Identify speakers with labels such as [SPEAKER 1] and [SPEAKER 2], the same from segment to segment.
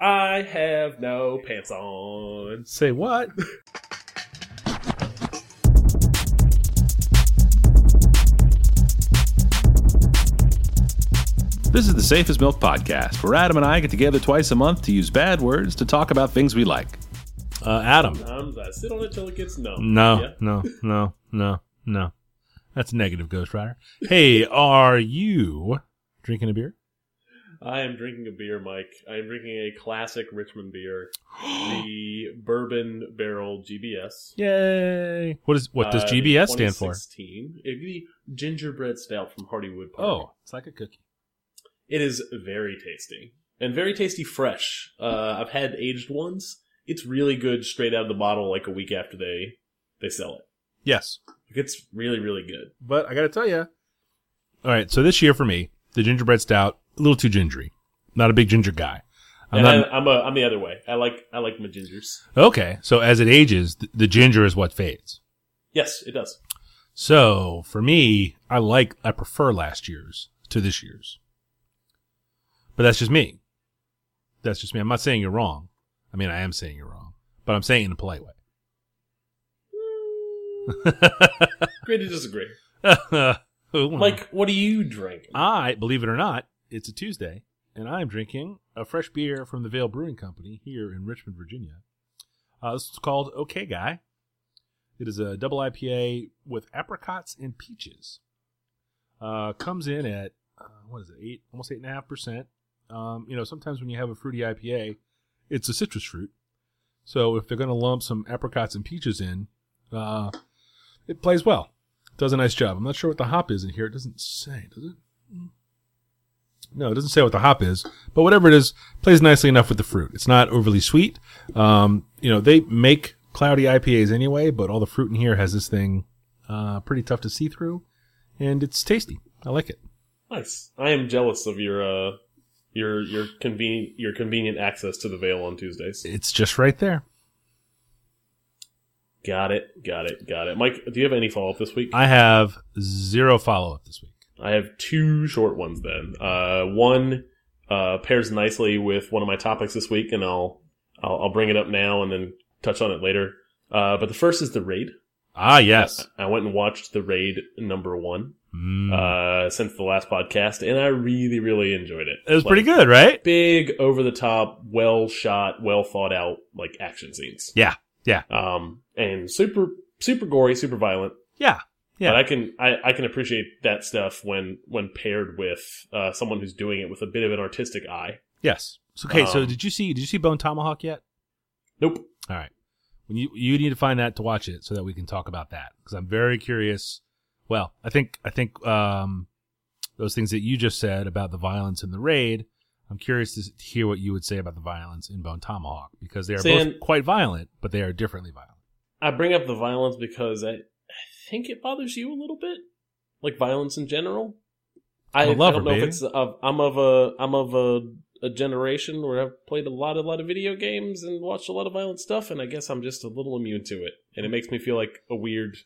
[SPEAKER 1] I have no pants on.
[SPEAKER 2] Say what? This is the Safest Milk Podcast, where Adam and I get together twice a month to use bad words to talk about things we like. Uh, Adam.
[SPEAKER 1] Sometimes I sit on it till it gets numb.
[SPEAKER 2] No,
[SPEAKER 1] Yeah.
[SPEAKER 2] no, no, no, no. That's a negative, Ghost Rider. Hey, are you drinking a beer?
[SPEAKER 1] I am drinking a beer, Mike. I am drinking a classic Richmond beer, the Bourbon Barrel GBS.
[SPEAKER 2] Yay! What is what does
[SPEAKER 1] Uh,
[SPEAKER 2] GBS stand for?
[SPEAKER 1] 2016. It'd be gingerbread stout from Hardywood Park.
[SPEAKER 2] Oh, it's like a cookie.
[SPEAKER 1] It is very tasty and very tasty fresh. Uh, I've had aged ones. It's really good straight out of the bottle, like a week after they they sell it.
[SPEAKER 2] Yes,
[SPEAKER 1] Like, It's really really good.
[SPEAKER 2] but I got to tell you. All right, so this year for me, the gingerbread stout a little too gingery. Not a big ginger guy. I'm
[SPEAKER 1] and
[SPEAKER 2] not,
[SPEAKER 1] I, I'm a, I'm the other way. I like I like my gingers.
[SPEAKER 2] okay, so as it ages, th- the ginger is what fades.
[SPEAKER 1] Yes, it does.
[SPEAKER 2] So for me, I like I prefer last year's to this year's. But that's just me. That's just me. I'm not saying you're wrong. I mean, I am saying you're wrong, but I'm saying it in a polite way. Hmm.
[SPEAKER 1] Great to disagree. Mike, what do you drink?
[SPEAKER 2] I believe it or not, it's a Tuesday, and I am drinking a fresh beer from the Veil Brewing Company here in Richmond, Virginia. Uh, this is called OK Guy. It is a double IPA with apricots and peaches. Uh, comes in at uh, what is it, eight, almost eight and a half percent. Um, you know, sometimes when you have a fruity IPA, it's a citrus fruit. So if they're going to lump some apricots and peaches in, uh, it plays well. Does a nice job. I'm not sure what the hop is in here. It doesn't say, does it? No, it doesn't say what the hop is, but whatever it is, plays nicely enough with the fruit. It's not overly sweet. Um, you know, they make cloudy IPAs anyway, but all the fruit in here has this thing uh, pretty tough to see through, and it's tasty. I like it.
[SPEAKER 1] Nice. I am jealous of your uh your your convenient your convenient access to the Veil on Tuesdays.
[SPEAKER 2] It's just right there.
[SPEAKER 1] Got it. Got it. Got it. Mike, do you have any follow up this week?
[SPEAKER 2] I have zero follow up this week.
[SPEAKER 1] I have two short ones then. Uh, one uh, pairs nicely with one of my topics this week, and I'll, I'll I'll bring it up now and then touch on it later. Uh, but the first is the raid.
[SPEAKER 2] Ah, yes.
[SPEAKER 1] I went and watched the raid number one
[SPEAKER 2] Mm.
[SPEAKER 1] uh, since the last podcast, and I really really enjoyed it.
[SPEAKER 2] it was
[SPEAKER 1] Like,
[SPEAKER 2] pretty good, right?
[SPEAKER 1] Big, over the top, well shot, well thought out like action scenes.
[SPEAKER 2] Yeah. Yeah.
[SPEAKER 1] Um, and super super gory, super violent.
[SPEAKER 2] Yeah. Yeah.
[SPEAKER 1] But I can I, I can appreciate that stuff when when paired with uh, someone who's doing it with a bit of an artistic eye.
[SPEAKER 2] Yes. So, okay. so
[SPEAKER 1] Um,
[SPEAKER 2] did you see? Did you see Bone Tomahawk yet?
[SPEAKER 1] Nope.
[SPEAKER 2] All right. When you you need to find that to watch it so that we can talk about that because I'm very curious. Well, I think I think um, those things that you just said about the violence in the raid. I'm curious to hear what you would say about the violence in Bone Tomahawk because they are both quite violent, but they are differently violent.
[SPEAKER 1] I bring up the violence because I think it bothers you a little bit, like violence in general. I, I don't know
[SPEAKER 2] baby.
[SPEAKER 1] if it's of, I'm of a I'm of a, a generation where I've played a lot a lot of video games and watched a lot of violent stuff, and I guess I'm just a little immune to it, and it makes me feel like a weird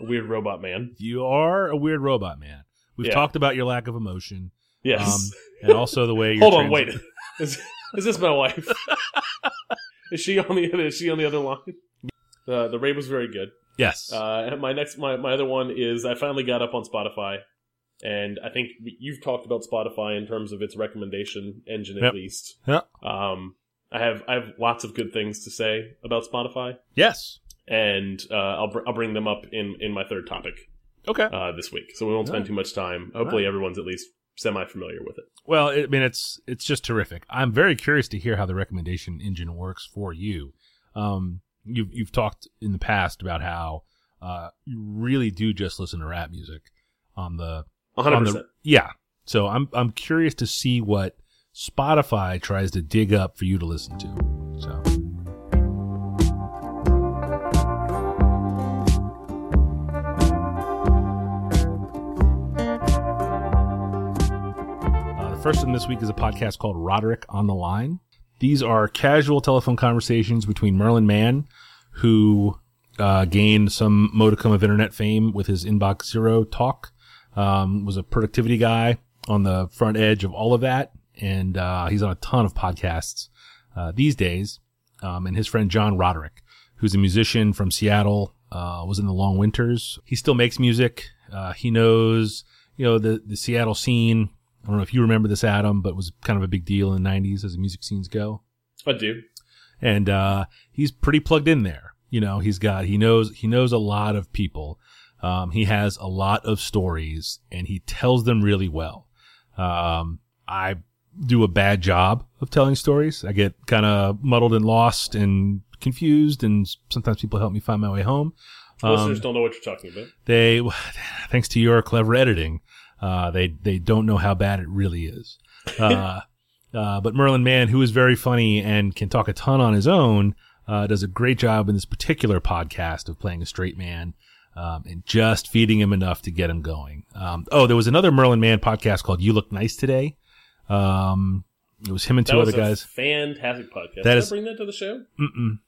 [SPEAKER 1] a weird robot man.
[SPEAKER 2] You are a weird robot man. We've
[SPEAKER 1] Yeah.
[SPEAKER 2] talked about your lack of emotion,
[SPEAKER 1] Yes.
[SPEAKER 2] um, and also the way. You're
[SPEAKER 1] Hold on, wait. Is, is this my wife? is she on the other? Is she on the other line? Uh, the raid was very good.
[SPEAKER 2] Yes.
[SPEAKER 1] Uh, my next, my, my other one is I finally got up on Spotify, and I think you've talked about Spotify in terms of its recommendation engine at
[SPEAKER 2] Yep.
[SPEAKER 1] least.
[SPEAKER 2] yeah.
[SPEAKER 1] Um, I have I have lots of good things to say about Spotify,
[SPEAKER 2] Yes.
[SPEAKER 1] and uh, I'll br- I'll bring them up in in my third topic
[SPEAKER 2] Okay.
[SPEAKER 1] uh, this week. So we won't spend
[SPEAKER 2] Alright.
[SPEAKER 1] too much time. Hopefully,
[SPEAKER 2] Alright.
[SPEAKER 1] everyone's at least semi familiar with it.
[SPEAKER 2] Well, I mean, it's it's just terrific. I'm very curious to hear how the recommendation engine works for you. Um, you've you've talked in the past about how uh, you really do just listen to rap music on the
[SPEAKER 1] One hundred
[SPEAKER 2] on the yeah. So I'm I'm curious to see what Spotify tries to dig up for you to listen to. So Uh, the first one this week is a podcast called Roderick on the Line. These are casual telephone conversations between Merlin Mann, who uh, gained some modicum of internet fame with his Inbox Zero talk, um, was a productivity guy on the front edge of all of that, and uh, he's on a ton of podcasts. uh, these days, um, and his friend John Roderick, who's a musician from Seattle, uh, was in the Long Winters. He still makes music. Uh, he knows, you know, the, the Seattle scene. I don't know if you remember this, Adam, but it was kind of a big deal in the 90s as the music scenes go.
[SPEAKER 1] I do.
[SPEAKER 2] And, uh, he's pretty plugged in there. You know, he's got, he knows, he knows a lot of people. Um, he has a lot of stories and he tells them really well. Um, I do a bad job of telling stories. I get kind of muddled and lost and confused, and sometimes people help me find my way home. Um,
[SPEAKER 1] Listeners don't know what you're talking about.
[SPEAKER 2] They, thanks to your clever editing, uh, they they don't know how bad it really is. Uh, uh, but Merlin Mann, who is very funny and can talk a ton on his own, uh, does a great job in this particular podcast of playing a straight man. Um, and just feeding him enough to get him going. Um, oh, there was another Merlin Mann podcast called "You Look Nice Today." Um, it was him and two other
[SPEAKER 1] a
[SPEAKER 2] guys.
[SPEAKER 1] fantastic podcast.
[SPEAKER 2] That
[SPEAKER 1] Did
[SPEAKER 2] is-
[SPEAKER 1] I bring that to the show?
[SPEAKER 2] Mm-mm.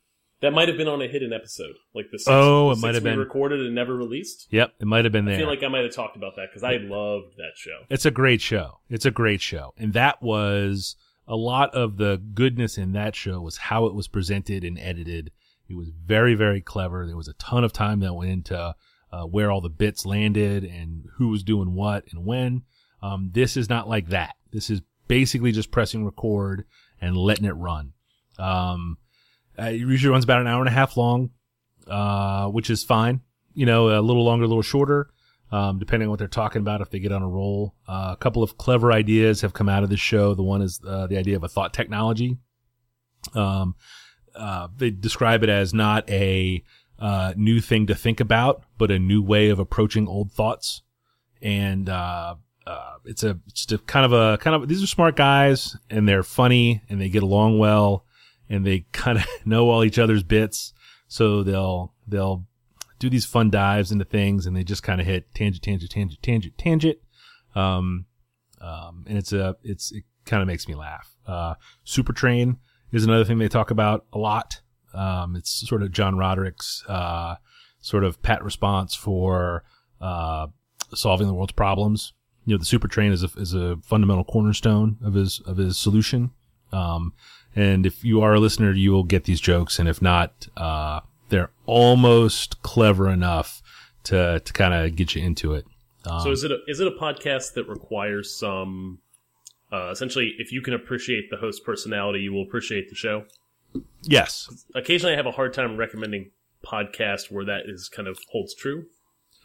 [SPEAKER 1] That might have been on a hidden episode, like the six,
[SPEAKER 2] Oh, it might have been.
[SPEAKER 1] recorded and never released.
[SPEAKER 2] Yep, it might have been there.
[SPEAKER 1] I feel like I might have talked about that because I loved that show.
[SPEAKER 2] It's a great show. It's a great show. And that was a lot of the goodness in that show was how it was presented and edited. It was very, very clever. There was a ton of time that went into uh, where all the bits landed and who was doing what and when. Um, this is not like that. This is basically just pressing record and letting it run. Um, uh, it usually runs about an hour and a half long, uh, which is fine. You know, a little longer, a little shorter um, depending on what they're talking about, if they get on a roll. Uh, a couple of clever ideas have come out of this show. The one is uh, the idea of a thought technology. Um, uh, they describe it as not a uh, new thing to think about, but a new way of approaching old thoughts. And uh, uh, it's a it's kind of a kind of these are smart guys, and they're funny, and they get along well, and they kind of know all each other's bits, so they'll they'll do these fun dives into things and they just kind of hit tangent, tangent, tangent, tangent, tangent. Um, um, and it's a, it's, it kind of makes me laugh. Uh, Super Train is another thing they talk about a lot. Um, it's sort of John Roderick's, uh, sort of pat response for, uh, solving the world's problems. You know, the super train is a, is a fundamental cornerstone of his, of his solution. Um, and if you are a listener, you will get these jokes. And if not, uh, they're almost clever enough to, to kind of get you into it. Um,
[SPEAKER 1] So is it a, is it a podcast that requires some uh, essentially if you can appreciate the host personality, you will appreciate the show?
[SPEAKER 2] yes.
[SPEAKER 1] Occasionally, I have a hard time recommending podcasts where that is kind of holds true.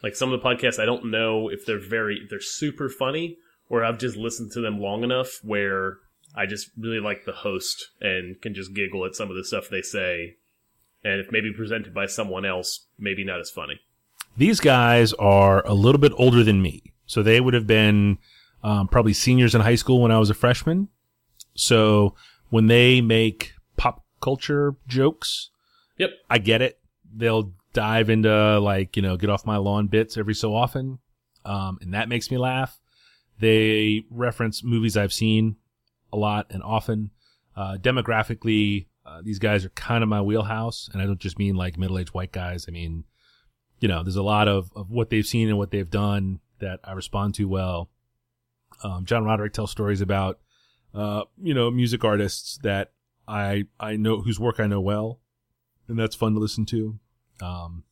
[SPEAKER 1] Like some of the podcasts, I don't know if they're very if they're super funny or I've just listened to them long enough where I just really like the host and can just giggle at some of the stuff they say. And if maybe presented by someone else, maybe not as funny.
[SPEAKER 2] These guys are a little bit older than me. So they would have been um, probably seniors in high school when I was a freshman. So when they make pop culture jokes,
[SPEAKER 1] Yep.
[SPEAKER 2] I get it. They'll dive into like, you know, get off my lawn bits every so often. Um, and that makes me laugh. They reference movies I've seen a lot and often. Uh, demographically, uh, these guys are kind of my wheelhouse. And I don't just mean like middle aged white guys. I mean, you know, there's a lot of, of what they've seen and what they've done that I respond to well. Um, John Roderick tells stories about, uh, you know, music artists that I, I know whose work I know well. And that's fun to listen to. Um,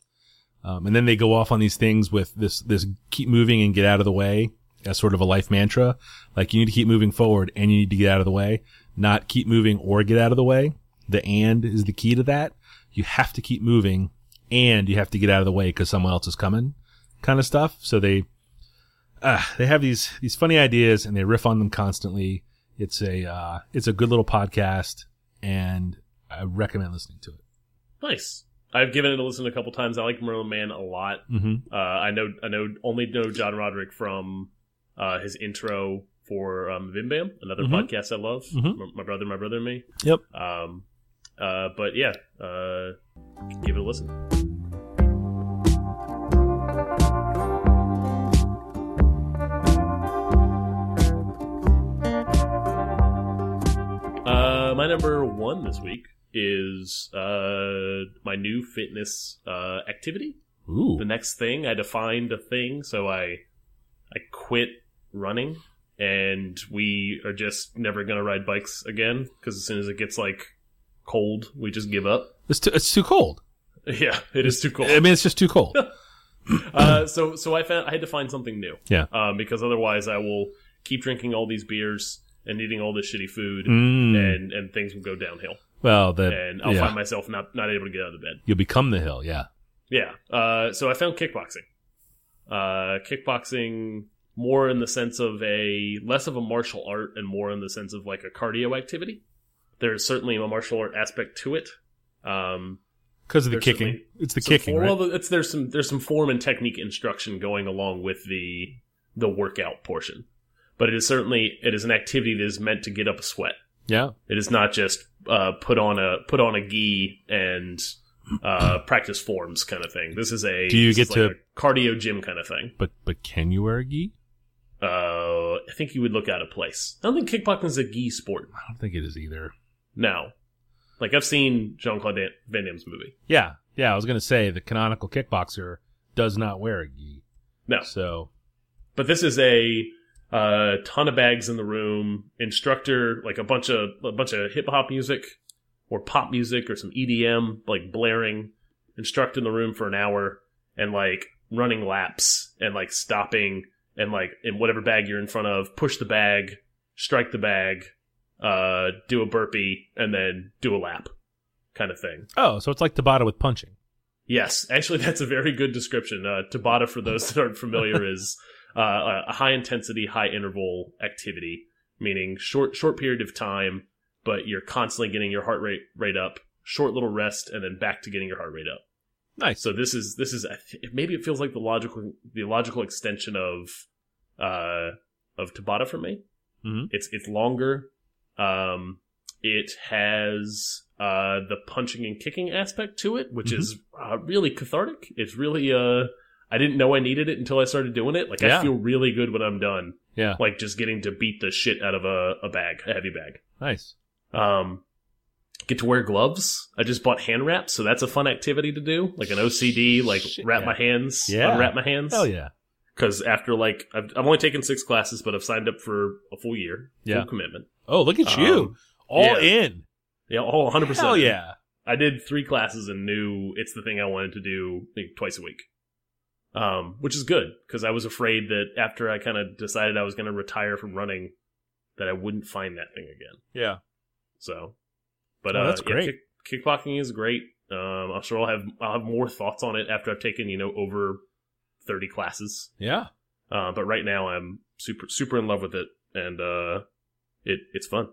[SPEAKER 2] um, and then they go off on these things with this, this keep moving and get out of the way as sort of a life mantra. Like you need to keep moving forward and you need to get out of the way, not keep moving or get out of the way. The and is the key to that. You have to keep moving and you have to get out of the way because someone else is coming kind of stuff. So they, uh, they have these, these funny ideas and they riff on them constantly. It's a, uh, it's a good little podcast and I recommend listening to it.
[SPEAKER 1] Nice. I've given it a listen a couple times. I like Merlin Mann a lot.
[SPEAKER 2] Mm-hmm.
[SPEAKER 1] Uh, I know I know only know John Roderick from uh, his intro for um, MBMBaM, another
[SPEAKER 2] Mhm.
[SPEAKER 1] podcast I love.
[SPEAKER 2] Mhm.
[SPEAKER 1] My- My brother, my brother, and me.
[SPEAKER 2] Yep.
[SPEAKER 1] Um, uh, but yeah, uh, give it a listen. Uh, my number one this week is uh, my new fitness uh, activity
[SPEAKER 2] Ooh.
[SPEAKER 1] the next thing. I defined a thing, so I I quit running, and we are just never gonna ride bikes again because as soon as it gets like cold, we just give up.
[SPEAKER 2] It's too, it's too cold.
[SPEAKER 1] Yeah, it is too cold.
[SPEAKER 2] I mean, it's just too cold.
[SPEAKER 1] uh, so so I found I had to find something new.
[SPEAKER 2] Yeah.
[SPEAKER 1] Um, because otherwise I will keep drinking all these beers and eating all this shitty food,
[SPEAKER 2] Mm.
[SPEAKER 1] and and things will go downhill,
[SPEAKER 2] well, the
[SPEAKER 1] and I'll
[SPEAKER 2] yeah.
[SPEAKER 1] find myself not not able to get out of bed.
[SPEAKER 2] you'll become the hill. Yeah.
[SPEAKER 1] Yeah. Uh, so I found kickboxing. Uh, kickboxing more in the sense of a less of a martial art and more in the sense of like a cardio activity. There's certainly a martial art aspect to it. Um,
[SPEAKER 2] Because of the kicking. It's the kicking,
[SPEAKER 1] form-
[SPEAKER 2] right?
[SPEAKER 1] Well, it's there's some there's some form and technique instruction going along with the the workout portion, but it is certainly it is an activity that is meant to get up a sweat.
[SPEAKER 2] yeah.
[SPEAKER 1] It is not just uh, put on a put on a gi and uh, practice forms kind of thing. This is a
[SPEAKER 2] Do you get
[SPEAKER 1] is
[SPEAKER 2] to-
[SPEAKER 1] cardio gym kind of thing?
[SPEAKER 2] But but can you wear a gi?
[SPEAKER 1] Uh, I think you would look out of place. I don't think kickboxing is a gi sport.
[SPEAKER 2] I don't think it is either.
[SPEAKER 1] No, like I've seen Jean Claude Van Damme's movie.
[SPEAKER 2] Yeah. Yeah. I was gonna say the canonical kickboxer does not wear a gi.
[SPEAKER 1] No,
[SPEAKER 2] So
[SPEAKER 1] but this is a uh, ton of bags in the room. Instructor, like a bunch of a bunch of hip hop music or pop music or some EDM, like blaring. Instruct in the room for an hour and like running laps and like stopping and like in whatever bag you're in front of, push the bag, strike the bag, uh, do a burpee, and then do a lap, kind of thing.
[SPEAKER 2] oh, so it's like Tabata with punching.
[SPEAKER 1] Yes, actually, that's a very good description. Uh, Tabata, for those that aren't familiar, is uh, a high intensity, high interval activity, meaning short short period of time, but you're constantly getting your heart rate rate up. Short little rest, and then back to getting your heart rate up.
[SPEAKER 2] Nice.
[SPEAKER 1] So this is this is maybe it feels like the logical the logical extension of uh of Tabata for me.
[SPEAKER 2] Mhm.
[SPEAKER 1] It's it's longer. Um, it has uh the punching and kicking aspect to it, which
[SPEAKER 2] Mhm.
[SPEAKER 1] is uh, really cathartic. It's really uh I didn't know I needed it until I started doing it. Like
[SPEAKER 2] Yeah.
[SPEAKER 1] I feel really good when I'm done.
[SPEAKER 2] yeah.
[SPEAKER 1] Like just getting to beat the shit out of a, a bag, a heavy bag.
[SPEAKER 2] Nice.
[SPEAKER 1] Um, get to wear gloves. I just bought hand wraps, so that's a fun activity to do. Like an OCD, like
[SPEAKER 2] Shit,
[SPEAKER 1] wrap
[SPEAKER 2] yeah.
[SPEAKER 1] my hands,
[SPEAKER 2] Yeah.
[SPEAKER 1] unwrap my hands.
[SPEAKER 2] Hell yeah.
[SPEAKER 1] Because after like I've, I've only taken six classes, but I've signed up for a full year,
[SPEAKER 2] Yeah.
[SPEAKER 1] full commitment.
[SPEAKER 2] Oh, look at you.
[SPEAKER 1] Um,
[SPEAKER 2] All
[SPEAKER 1] yeah.
[SPEAKER 2] in.
[SPEAKER 1] Yeah, oh, 100 percent.
[SPEAKER 2] Hell yeah.
[SPEAKER 1] I did three classes and knew it's the thing I wanted to do like, twice a week. Um, which is good because I was afraid that after I kind of decided I was going to retire from running, that I wouldn't find that thing again.
[SPEAKER 2] Yeah.
[SPEAKER 1] So, but
[SPEAKER 2] Oh,
[SPEAKER 1] uh,
[SPEAKER 2] that's
[SPEAKER 1] yeah,
[SPEAKER 2] great.
[SPEAKER 1] kick, kickboxing is great. Um, I'm sure I'll have I'll have more thoughts on it after I've taken you know over thirty classes.
[SPEAKER 2] Yeah.
[SPEAKER 1] Uh, but right now I'm super super in love with it, and uh, it it's fun.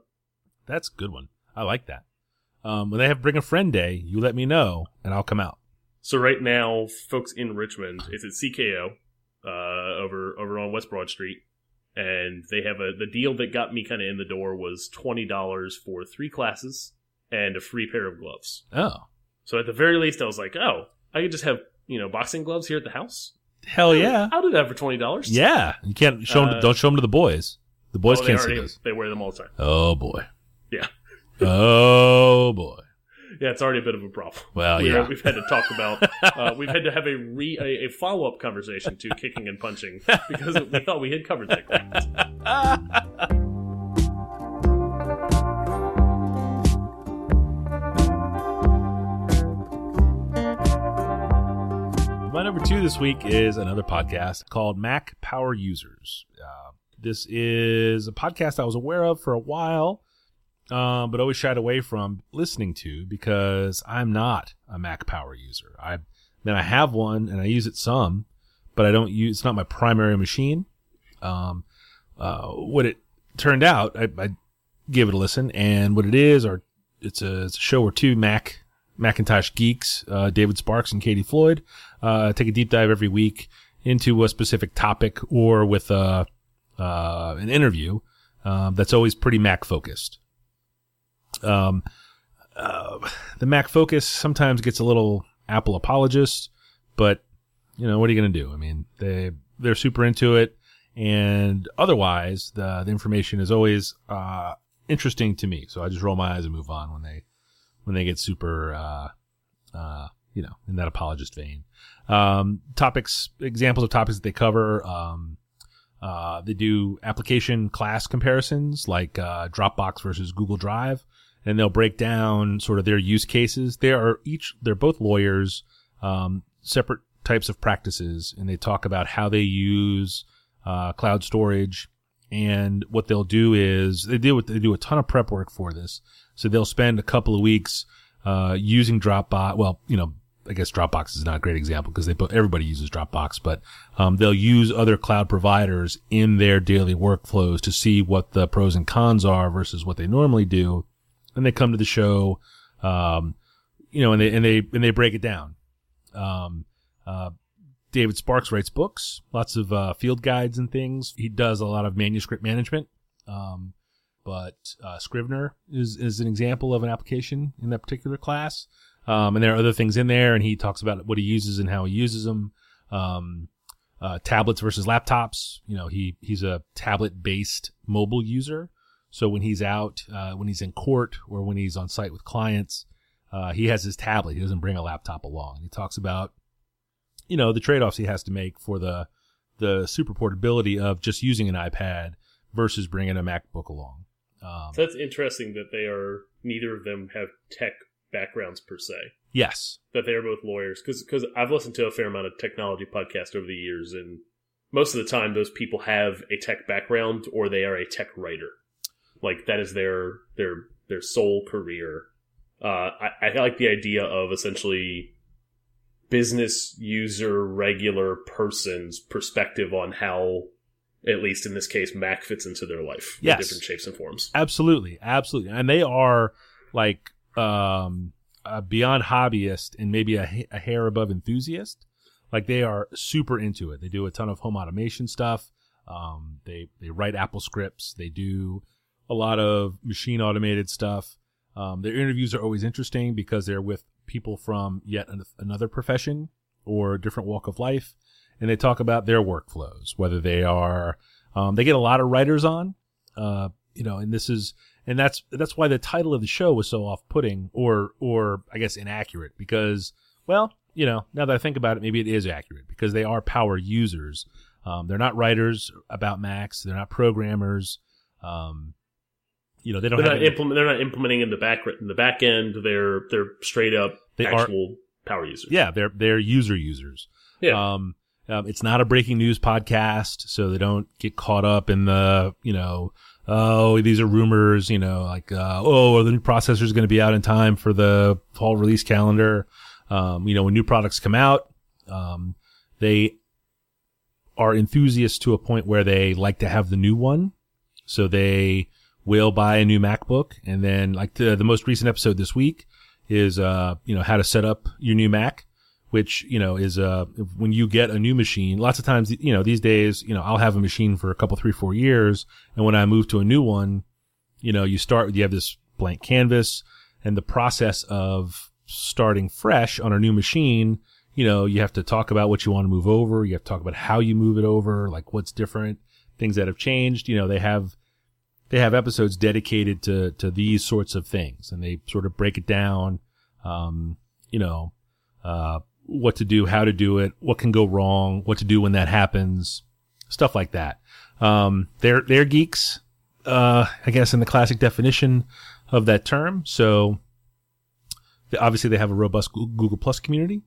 [SPEAKER 2] That's a good one. I like that. Um, when they have Bring a Friend Day, you let me know and I'll come out.
[SPEAKER 1] So right now, folks in Richmond, it's at CKO uh, over over on West Broad Street, and they have a the deal that got me kind of in the door was twenty dollars for three classes and a free pair of gloves.
[SPEAKER 2] Oh.
[SPEAKER 1] So at the very least, I was like, oh, I could just have you know boxing gloves here at the house.
[SPEAKER 2] Hell yeah.
[SPEAKER 1] I'll do that for twenty dollars.
[SPEAKER 2] Yeah. You can't show 'em
[SPEAKER 1] Uh,
[SPEAKER 2] don't show them to the boys. The boys
[SPEAKER 1] oh,
[SPEAKER 2] can't see
[SPEAKER 1] already
[SPEAKER 2] those.
[SPEAKER 1] they wear them all the time.
[SPEAKER 2] Oh boy.
[SPEAKER 1] Yeah.
[SPEAKER 2] oh boy.
[SPEAKER 1] Yeah, it's already a bit of a problem.
[SPEAKER 2] Well,
[SPEAKER 1] we
[SPEAKER 2] yeah.
[SPEAKER 1] we've had to talk about. Uh, we've had to have a re a, a follow up conversation to kicking and punching because we thought we had covered that.
[SPEAKER 2] this week is another podcast called Mac Power Users. Uh, this is a podcast I was aware of for a while, um, but always shied away from listening to because I'm not a Mac Power user. I then I have one and I use it some, but I don't use. It's not my primary machine. Um, uh, what it turned out, I, I gave it a listen, and what it is, or it's a, it's a show where two Mac Macintosh geeks, uh, David Sparks and Katie Floyd, uh, take a deep dive every week into a specific topic or with a, uh, an interview um, that's always pretty Mac focused. Um, uh, the Mac focus sometimes gets a little Apple apologist, but you know what are you going to do? I mean, they they're super into it, and otherwise the the information is always uh, interesting to me. So I just roll my eyes and move on when they when they get super, uh, uh, you know, in that apologist vein. Um, topics, examples of topics that they cover. Um, uh, they do application class comparisons like uh, Dropbox versus Google Drive, and they'll break down sort of their use cases. They are each they're both lawyers, um, separate types of practices, and they talk about how they use uh, cloud storage. And what they'll do is they do they do a ton of prep work for this. So they'll spend a couple of weeks uh, using Dropbox. Well, you know, I guess Dropbox is not a great example because they put, everybody uses Dropbox, but um, they'll use other cloud providers in their daily workflows to see what the pros and cons are versus what they normally do, and they come to the show, um, you know, and they and they and they break it down. Um, uh, David Sparks writes books, lots of uh, field guides and things. He does a lot of manuscript management. Um, but uh, Scrivener is is an example of an application in that particular class. Um, and there are other things in there, and he talks about what he uses and how he uses them. Um, uh, tablets versus laptops. You know, he he's a tablet based mobile user. So when he's out, uh, when he's in court or when he's on site with clients, uh, he has his tablet. He doesn't bring a laptop along. He talks about, you know, the trade offs he has to make for the the super portability of just using an iPad versus bringing a MacBook along.
[SPEAKER 1] Um, so that's interesting that they are neither of them have tech backgrounds per se.
[SPEAKER 2] Yes,
[SPEAKER 1] that they are both lawyers because because I've listened to a fair amount of technology podcasts over the years, and most of the time those people have a tech background or they are a tech writer. Like that is their their their sole career. Uh, I, I like the idea of essentially business user regular person's perspective on how at least in this case, Mac fits into their life
[SPEAKER 2] yes.
[SPEAKER 1] in different shapes and forms.
[SPEAKER 2] Absolutely, absolutely, and they are like um, beyond hobbyist and maybe a, a, hair above enthusiast. Like they are super into it. They do a ton of home automation stuff. Um, they they write Apple scripts. They do a lot of machine automated stuff. Um, their interviews are always interesting because they're with people from yet an, another profession or a different walk of life and they talk about their workflows, whether they are, um, they get a lot of writers on, uh, you know, and this is, and that's, that's why the title of the show was so off putting or, or I guess inaccurate because, well, you know, now that I think about it, maybe it is accurate because they are power users. Um, they're not writers about Macs. They're not programmers. Um, you know, they don't.
[SPEAKER 1] They're not implement. They're not implementing in the back in the back end. They're they're straight up they actual are, power users.
[SPEAKER 2] Yeah, they're they're user users.
[SPEAKER 1] Yeah.
[SPEAKER 2] Um, um, it's not a breaking news podcast, so they don't get caught up in the, you know, oh, these are rumors, you know, like, uh, oh, the new processor is going to be out in time for the fall release calendar. Um, you know, when new products come out, um, they are enthusiasts to a point where they like to have the new one. So they will buy a new MacBook. And then like the, the most recent episode this week is, uh, you know, how to set up your new Mac which you know is uh when you get a new machine lots of times you know these days you know i'll have a machine for a couple three four years and when i move to a new one you know you start you have this blank canvas and the process of starting fresh on a new machine you know you have to talk about what you want to move over you have to talk about how you move it over like what's different things that have changed you know they have they have episodes dedicated to to these sorts of things and they sort of break it down um you know uh what to do, how to do it, what can go wrong, what to do when that happens, stuff like that. Um, they're, they're geeks, uh, I guess in the classic definition of that term. So they, obviously they have a robust Google Plus community,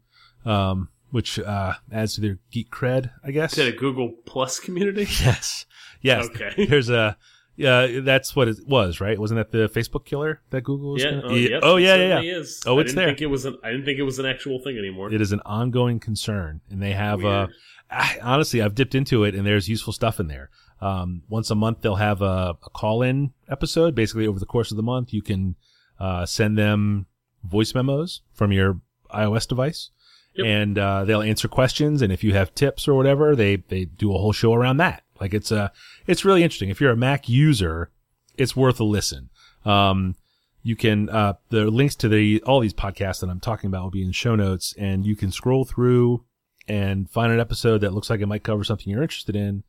[SPEAKER 2] um, which, uh, adds to their geek cred, I guess.
[SPEAKER 1] Is that a Google Plus community?
[SPEAKER 2] Yes. Yes.
[SPEAKER 1] Okay.
[SPEAKER 2] There's a, yeah, that's what it was, right? Wasn't that the Facebook killer that Google was?
[SPEAKER 1] Yeah.
[SPEAKER 2] Gonna,
[SPEAKER 1] oh, yep,
[SPEAKER 2] oh yeah, yeah, yeah.
[SPEAKER 1] Is.
[SPEAKER 2] Oh,
[SPEAKER 1] it's
[SPEAKER 2] there.
[SPEAKER 1] Think it was an, I didn't think it was an actual thing anymore.
[SPEAKER 2] It is an ongoing concern, and they have. Uh, I, honestly, I've dipped into it, and there's useful stuff in there. Um, once a month, they'll have a, a call-in episode. Basically, over the course of the month, you can uh, send them voice memos from your iOS device.
[SPEAKER 1] Yep.
[SPEAKER 2] And uh, they'll answer questions, and if you have tips or whatever, they they do a whole show around that. Like it's a, it's really interesting. If you're a Mac user, it's worth a listen. Um, you can, uh, the links to the, all these podcasts that I'm talking about will be in show notes and you can scroll through and find an episode that looks like it might cover something you're interested in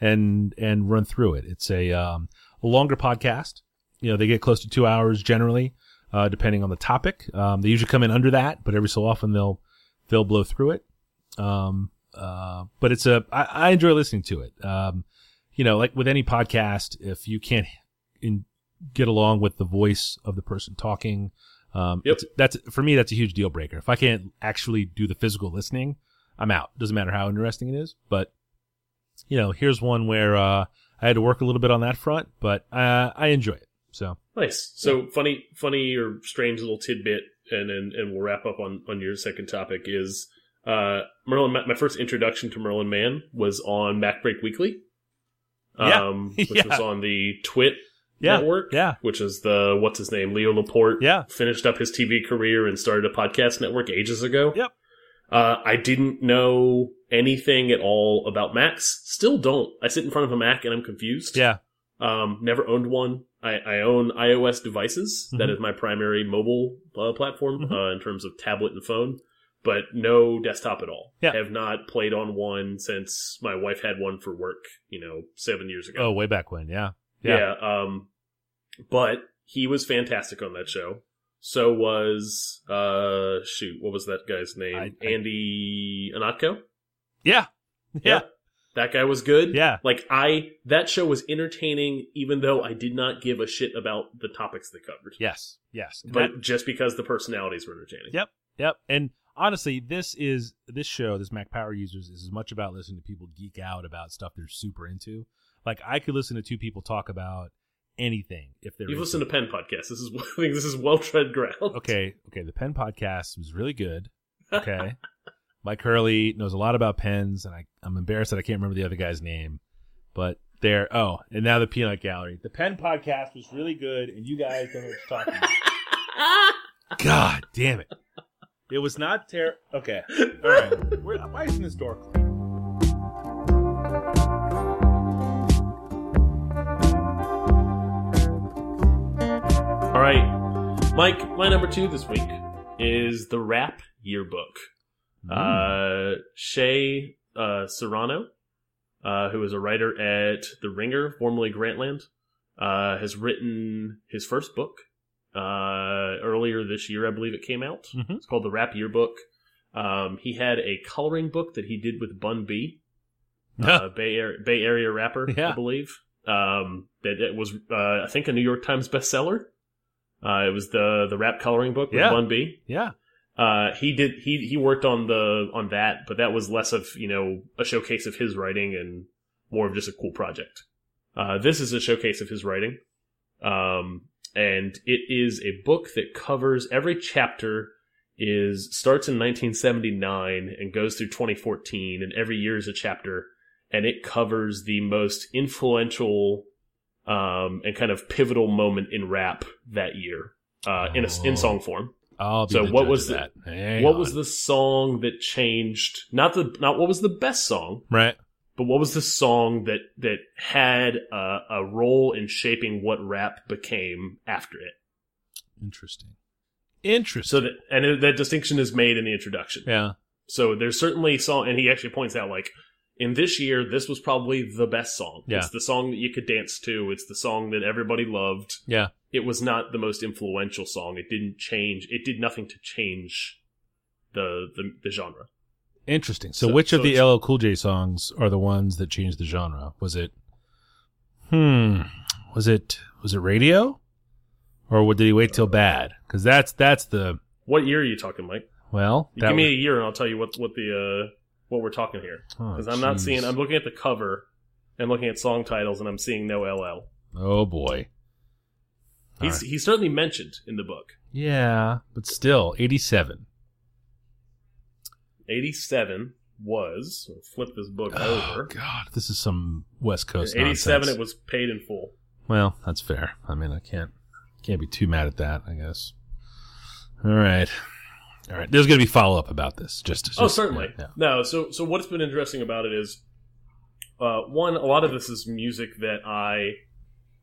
[SPEAKER 2] and, and run through it. It's a, um, a longer podcast. You know, they get close to two hours generally, uh, depending on the topic. Um, they usually come in under that, but every so often they'll, they'll blow through it. Um, uh, but it's a, I, I enjoy listening to it. Um, you know, like with any podcast, if you can't in get along with the voice of the person talking. Um,
[SPEAKER 1] Yep.
[SPEAKER 2] that's for me. That's a huge deal breaker. If I can't actually do the physical listening, I'm out. Doesn't matter how interesting it is. But you know, here's one where uh, I had to work a little bit on that front, but uh, I enjoy it. So
[SPEAKER 1] Nice. So funny, funny or strange little tidbit, and and, and we'll wrap up on on your second topic is uh Merlin. My first introduction to Merlin Mann was on MacBreak Weekly.
[SPEAKER 2] Yeah.
[SPEAKER 1] Um, which
[SPEAKER 2] Yeah.
[SPEAKER 1] was on the Twit
[SPEAKER 2] yeah,
[SPEAKER 1] network.
[SPEAKER 2] yeah,
[SPEAKER 1] Which is the what's his name, Leo Laporte.
[SPEAKER 2] yeah.
[SPEAKER 1] Finished up his TV career and started a podcast network ages ago.
[SPEAKER 2] Yep.
[SPEAKER 1] Uh, I didn't know anything at all about Macs. Still don't. I sit in front of a Mac and I'm confused.
[SPEAKER 2] Yeah.
[SPEAKER 1] Um, never owned one. I, I own iOS devices. That
[SPEAKER 2] Mhm.
[SPEAKER 1] is my primary mobile uh, platform
[SPEAKER 2] Mhm.
[SPEAKER 1] uh, in terms of tablet and phone, but no desktop at all.
[SPEAKER 2] Yeah.
[SPEAKER 1] Have not played on one since my wife had one for work. You know, seven years ago.
[SPEAKER 2] Oh, way back when. Yeah.
[SPEAKER 1] yeah. Um, but he was fantastic on that show. So was uh shoot, what was that guy's name?
[SPEAKER 2] I- I-
[SPEAKER 1] Andy Ihnatko.
[SPEAKER 2] Yeah. Yeah.
[SPEAKER 1] That guy was good.
[SPEAKER 2] Yeah.
[SPEAKER 1] Like I that show was entertaining even though I did not give a shit about the topics they covered.
[SPEAKER 2] Yes. Yes.
[SPEAKER 1] But
[SPEAKER 2] that-
[SPEAKER 1] just because the personalities were entertaining.
[SPEAKER 2] Yep. Yep. And honestly, this is this show, this Mac Power Users, is as much about listening to people geek out about stuff they're super into. Like I could listen to two people talk about anything if they're
[SPEAKER 1] You've listened to Pen Podcast. This is I think this is well tread ground.
[SPEAKER 2] Okay, okay. The pen podcast was really good. Okay. Myke Hurley knows a lot about pens, and I, I'm embarrassed that I can't remember the other guy's name. But there, oh, and now the Peanut Gallery. The pen podcast was really good, and you guys don't know what you're talking about. God damn it. It was not ter Okay. All right. Where, why isn't this door closed?
[SPEAKER 1] All right. Mike, my number two this week is the rap yearbook. Uh, Shea uh, Serrano, uh, who is a writer at The Ringer, formerly Grantland, uh, has written his first book uh, earlier this year. I believe it came out.
[SPEAKER 2] Mhm.
[SPEAKER 1] It's called The Rap Yearbook. Um, he had a coloring book that he did with Bun B, uh, Bay, Area, Bay Area rapper,
[SPEAKER 2] Yeah.
[SPEAKER 1] I believe. Um, that it was, uh, I think, a New York Times bestseller. Uh, it was the the rap coloring book with
[SPEAKER 2] Yeah.
[SPEAKER 1] Bun B.
[SPEAKER 2] yeah.
[SPEAKER 1] Uh, he did he he worked on the on that, but that was less of you know a showcase of his writing and more of just a cool project. Uh, this is a showcase of his writing, um, and it is a book that covers every chapter is starts in 1979 and goes through 2014, and every year is a chapter, and it covers the most influential um, and kind of pivotal moment in rap that year uh, in a, in
[SPEAKER 2] Oh.
[SPEAKER 1] song form. So what was the-
[SPEAKER 2] that? Hang
[SPEAKER 1] what
[SPEAKER 2] on.
[SPEAKER 1] was the song that changed? Not the not what was the best song,
[SPEAKER 2] right?
[SPEAKER 1] But what was the song that that had a, a role in shaping what rap became after it?
[SPEAKER 2] Interesting. Interesting.
[SPEAKER 1] So that and it- that distinction is made in the introduction.
[SPEAKER 2] yeah.
[SPEAKER 1] So there's certainly song, and he actually points out like in this year, this was probably the best song.
[SPEAKER 2] Yeah.
[SPEAKER 1] It's the song that you could dance to. It's the song that everybody loved.
[SPEAKER 2] Yeah.
[SPEAKER 1] It was not the most influential song. It didn't change. It did nothing to change the the, the genre.
[SPEAKER 2] Interesting. So,
[SPEAKER 1] So-
[SPEAKER 2] which of the LL Cool J songs are the ones that changed the genre? Was it, hmm, was it was it radio, or did he wait till bad? Because that's that's the
[SPEAKER 1] What year are you talking, Mike?
[SPEAKER 2] well.
[SPEAKER 1] Give me a year, and I'll tell you what what the uh, what we're talking here.
[SPEAKER 2] oh,
[SPEAKER 1] Because I'm not seeing. I'm looking at the cover and looking at song titles, and I'm seeing no LL.
[SPEAKER 2] oh boy.
[SPEAKER 1] He's
[SPEAKER 2] Alright.
[SPEAKER 1] he's certainly mentioned in the book.
[SPEAKER 2] Yeah, but still, eighty-seven.
[SPEAKER 1] 87 was flip this book
[SPEAKER 2] Oh
[SPEAKER 1] over.
[SPEAKER 2] God, this is some West Coast.
[SPEAKER 1] 87
[SPEAKER 2] nonsense.
[SPEAKER 1] it was paid in full.
[SPEAKER 2] Well, that's fair. I mean, I can't can't be too mad at that. I guess. All right, all right. There's going to be follow up about this. Just, just
[SPEAKER 1] oh, certainly.
[SPEAKER 2] yeah,
[SPEAKER 1] No, so so what's been interesting about it is uh, one a lot of this is music that I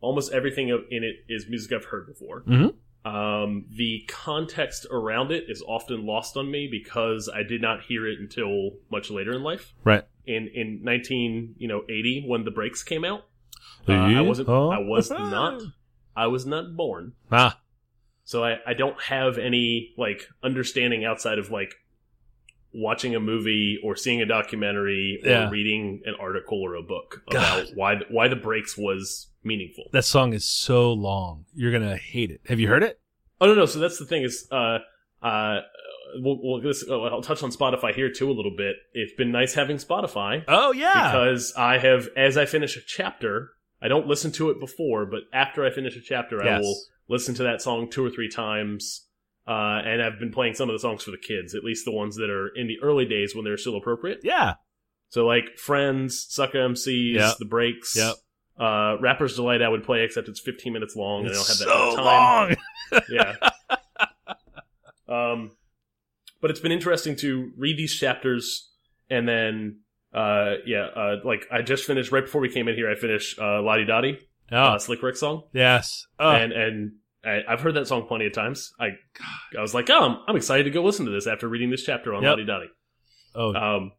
[SPEAKER 1] almost everything in it is music I've heard before.
[SPEAKER 2] yeah. Mhm.
[SPEAKER 1] Um, the context around it is often lost on me because I did not hear it until much later in life.
[SPEAKER 2] Right.
[SPEAKER 1] In in 19 you know 80 when the breaks came out, uh, I wasn't
[SPEAKER 2] Oh.
[SPEAKER 1] I was not I was not born.
[SPEAKER 2] Ah,
[SPEAKER 1] So I, I don't have any like understanding outside of like watching a movie or seeing a documentary or
[SPEAKER 2] Yeah.
[SPEAKER 1] reading an article or a book
[SPEAKER 2] God.
[SPEAKER 1] about why why the breaks was meaningful.
[SPEAKER 2] That song is so long. You're gonna hate it. Have you heard it?
[SPEAKER 1] Oh no, no. So that's the thing is, uh, uh, we'll, we'll this, uh, I'll touch on Spotify here too a little bit. It's been nice having Spotify
[SPEAKER 2] Oh yeah.
[SPEAKER 1] because I have, as I finish a chapter, I don't listen to it before, but after I finish a chapter, I will listen to that song two or three times. Uh, and I've been playing some of the songs for the kids, at least the ones that are in the early days when they're still appropriate.
[SPEAKER 2] yeah.
[SPEAKER 1] So like Friends, Sucker MCs,
[SPEAKER 2] Yep.
[SPEAKER 1] The Breaks,
[SPEAKER 2] Yep.
[SPEAKER 1] uh, Rapper's Delight. I would play, except it's 15 minutes long, and I don't have that
[SPEAKER 2] so
[SPEAKER 1] time
[SPEAKER 2] long.
[SPEAKER 1] yeah. um, but it's been interesting to read these chapters and then, uh, yeah, uh, like I just finished right before we came in here. I finished uh, La Di Da Di,
[SPEAKER 2] Oh
[SPEAKER 1] uh, Slick Rick song,
[SPEAKER 2] yes. Oh,
[SPEAKER 1] and and I, I've heard that song plenty of times. I I was like, oh, I'm, I'm excited to go listen to this after reading this chapter on
[SPEAKER 2] Yep.
[SPEAKER 1] La Di Da Di.
[SPEAKER 2] oh
[SPEAKER 1] Um,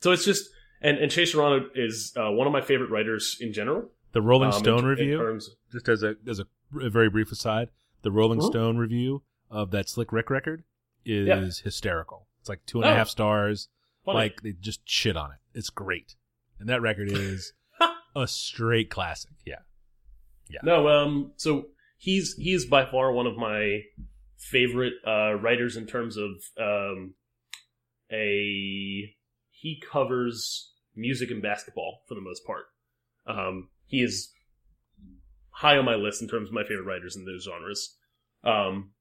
[SPEAKER 1] so it's just and and Chase Serrano is uh, one of my favorite writers in general.
[SPEAKER 2] the Rolling
[SPEAKER 1] um,
[SPEAKER 2] Stone
[SPEAKER 1] in
[SPEAKER 2] review.
[SPEAKER 1] terms-
[SPEAKER 2] just as a as a, a very brief aside, the Rolling
[SPEAKER 1] Mhm.
[SPEAKER 2] Stone review of that Slick Rick record is
[SPEAKER 1] Yeah.
[SPEAKER 2] hysterical. It's like two and a
[SPEAKER 1] Oh.
[SPEAKER 2] half stars.
[SPEAKER 1] funny.
[SPEAKER 2] Like they just shit on it. It's great, and that record is a straight classic. Yeah, yeah.
[SPEAKER 1] No, um, so he's he's by far one of my favorite uh, writers in terms of um, a he covers music and basketball for the most part. Um, he is high on my list in terms of my favorite writers in those genres. Um,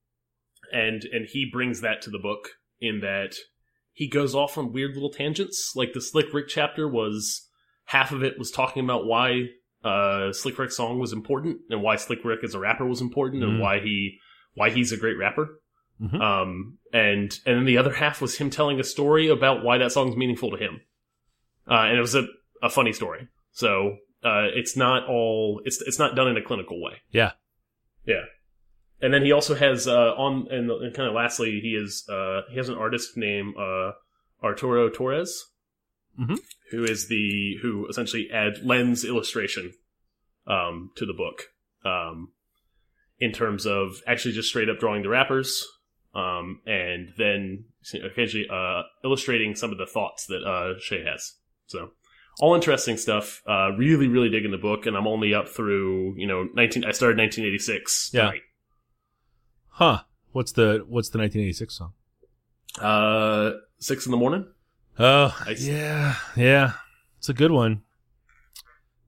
[SPEAKER 1] and and he brings that to the book in that he goes off on weird little tangents. Like the Slick Rick chapter was half of it was talking about why uh, Slick Rick's song was important and why Slick Rick as a rapper was important
[SPEAKER 2] Mhm.
[SPEAKER 1] and why he why he's a great rapper.
[SPEAKER 2] Mhm.
[SPEAKER 1] Um, and and then the other half was him telling a story about why that song's meaningful to him. Uh, and it was a, a funny story. So uh, it's not all it's it's not done in a clinical way.
[SPEAKER 2] Yeah.
[SPEAKER 1] Yeah. And then he also has uh, on and, and kind of lastly he is uh, he has an artist named uh, Arturo Torres,
[SPEAKER 2] Mhm.
[SPEAKER 1] who is the who essentially add lends illustration um, to the book um, in terms of actually just straight up drawing the rappers um, and then occasionally uh, illustrating some of the thoughts that uh, Shea has. So all interesting stuff. Uh, really, really digging the book, and I'm only up through you know 19. I started 1986.
[SPEAKER 2] Yeah.
[SPEAKER 1] tonight.
[SPEAKER 2] Huh. What's the What's the 1986 song?
[SPEAKER 1] Uh, six in the morning.
[SPEAKER 2] Oh,
[SPEAKER 1] I
[SPEAKER 2] yeah, yeah. It's a good one.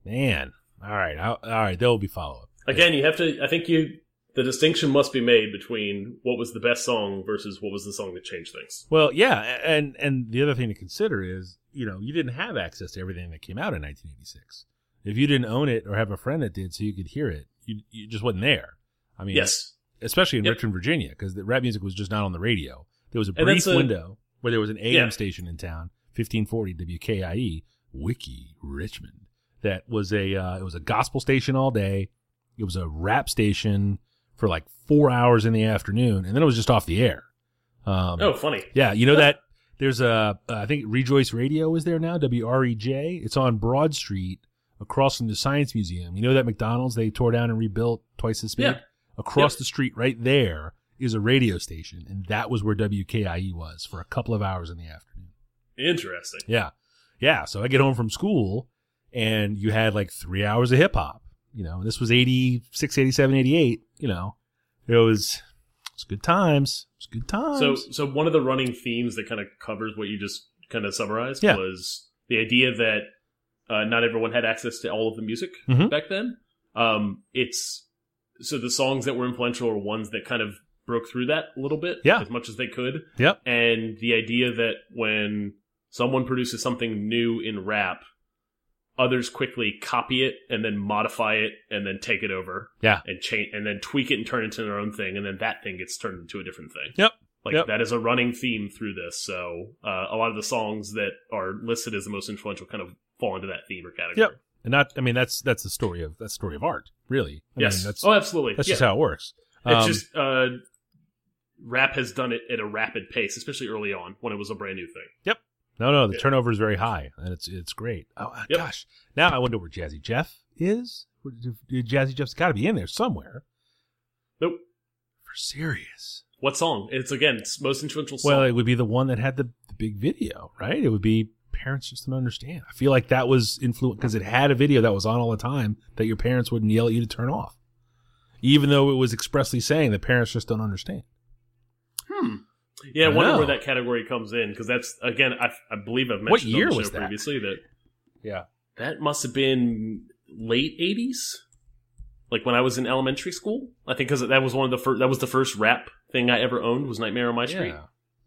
[SPEAKER 2] Man. All right. I'll, all right. There will be follow up.
[SPEAKER 1] Again, you have to. I think you. The distinction must be made between what was the best song versus what was the song that changed things.
[SPEAKER 2] Well, yeah, and and the other thing to consider is, you know, you didn't have access to everything that came out in 1986. If you didn't own it or have a friend that did, so you could hear it, you you just wasn't there. I mean,
[SPEAKER 1] Yes.
[SPEAKER 2] especially in
[SPEAKER 1] Yep.
[SPEAKER 2] Richmond, Virginia, because the rap music was just not on the radio. There was a brief
[SPEAKER 1] a-
[SPEAKER 2] window where there was an AM
[SPEAKER 1] Yeah.
[SPEAKER 2] station in town, 1540 WKIE, Wiki Richmond. That was a uh, it was a gospel station all day. It was a rap station for like four hours in the afternoon, and then it was just off the air. Um,
[SPEAKER 1] Oh, funny.
[SPEAKER 2] yeah, you know that there's a uh, I think Rejoice Radio is there now, W R E J. It's on Broad Street across from the Science Museum. You know that McDonald's they tore down and rebuilt twice as big?
[SPEAKER 1] Yeah.
[SPEAKER 2] Across
[SPEAKER 1] Yep.
[SPEAKER 2] the street right there is a radio station and that was where WKIE was for a couple of hours in the afternoon.
[SPEAKER 1] Interesting.
[SPEAKER 2] Yeah. Yeah, so I get home from school and you had like 3 hours of hip hop, you know. This was 86, 87, 88, you know. It was it was good times. It was good times.
[SPEAKER 1] So, so one of the running themes that kind of covers what you just kind of summarized
[SPEAKER 2] Yeah.
[SPEAKER 1] was the idea that uh, not everyone had access to all of the music
[SPEAKER 2] Mhm.
[SPEAKER 1] back then. Um, it's so the songs that were influential are ones that kind of broke through that a little bit,
[SPEAKER 2] Yeah.
[SPEAKER 1] as much as they could.
[SPEAKER 2] Yep.
[SPEAKER 1] And the idea that when someone produces something new in rap, others quickly copy it and then modify it and then take it over.
[SPEAKER 2] Yeah.
[SPEAKER 1] And change and then tweak it and turn it into their own thing, and then that thing gets turned into a different thing.
[SPEAKER 2] Yep.
[SPEAKER 1] Like
[SPEAKER 2] Yep.
[SPEAKER 1] that is a running theme through this. So uh, a lot of the songs that are listed as the most influential kind of fall into that theme or category.
[SPEAKER 2] Yep. And not, I mean, that's that's the story of that's the story of art, really. I
[SPEAKER 1] Yes.
[SPEAKER 2] mean, that's
[SPEAKER 1] oh, absolutely.
[SPEAKER 2] that's
[SPEAKER 1] yeah.
[SPEAKER 2] just how it works.
[SPEAKER 1] it's
[SPEAKER 2] Um,
[SPEAKER 1] just uh, rap has done it at a rapid pace, especially early on when it was a brand new thing. Yep.
[SPEAKER 2] No, no, the
[SPEAKER 1] yeah.
[SPEAKER 2] turnover is very high, and it's it's great. Oh uh,
[SPEAKER 1] Yep.
[SPEAKER 2] gosh, now I wonder where Jazzy Jeff is. Jazzy Jeff's got to be in there somewhere.
[SPEAKER 1] Nope.
[SPEAKER 2] For serious.
[SPEAKER 1] What song? It's again it's most influential song.
[SPEAKER 2] Well, it would be the one that had the, the big video, right? It would be parents just don't understand. I feel like that was influent because it had a video that was on all the time that your parents wouldn't yell at you to turn off, even though it was expressly saying that parents just don't understand.
[SPEAKER 1] Hmm. Yeah, I wonder where that category comes in because that's again I, I believe I've mentioned
[SPEAKER 2] What
[SPEAKER 1] on
[SPEAKER 2] year
[SPEAKER 1] the show
[SPEAKER 2] was that?
[SPEAKER 1] previously that
[SPEAKER 2] Yeah.
[SPEAKER 1] that must have been late eighties, like when I was in elementary school. I think because that was one of the first that was the first rap thing I ever owned was Nightmare on My Street.
[SPEAKER 2] Yeah.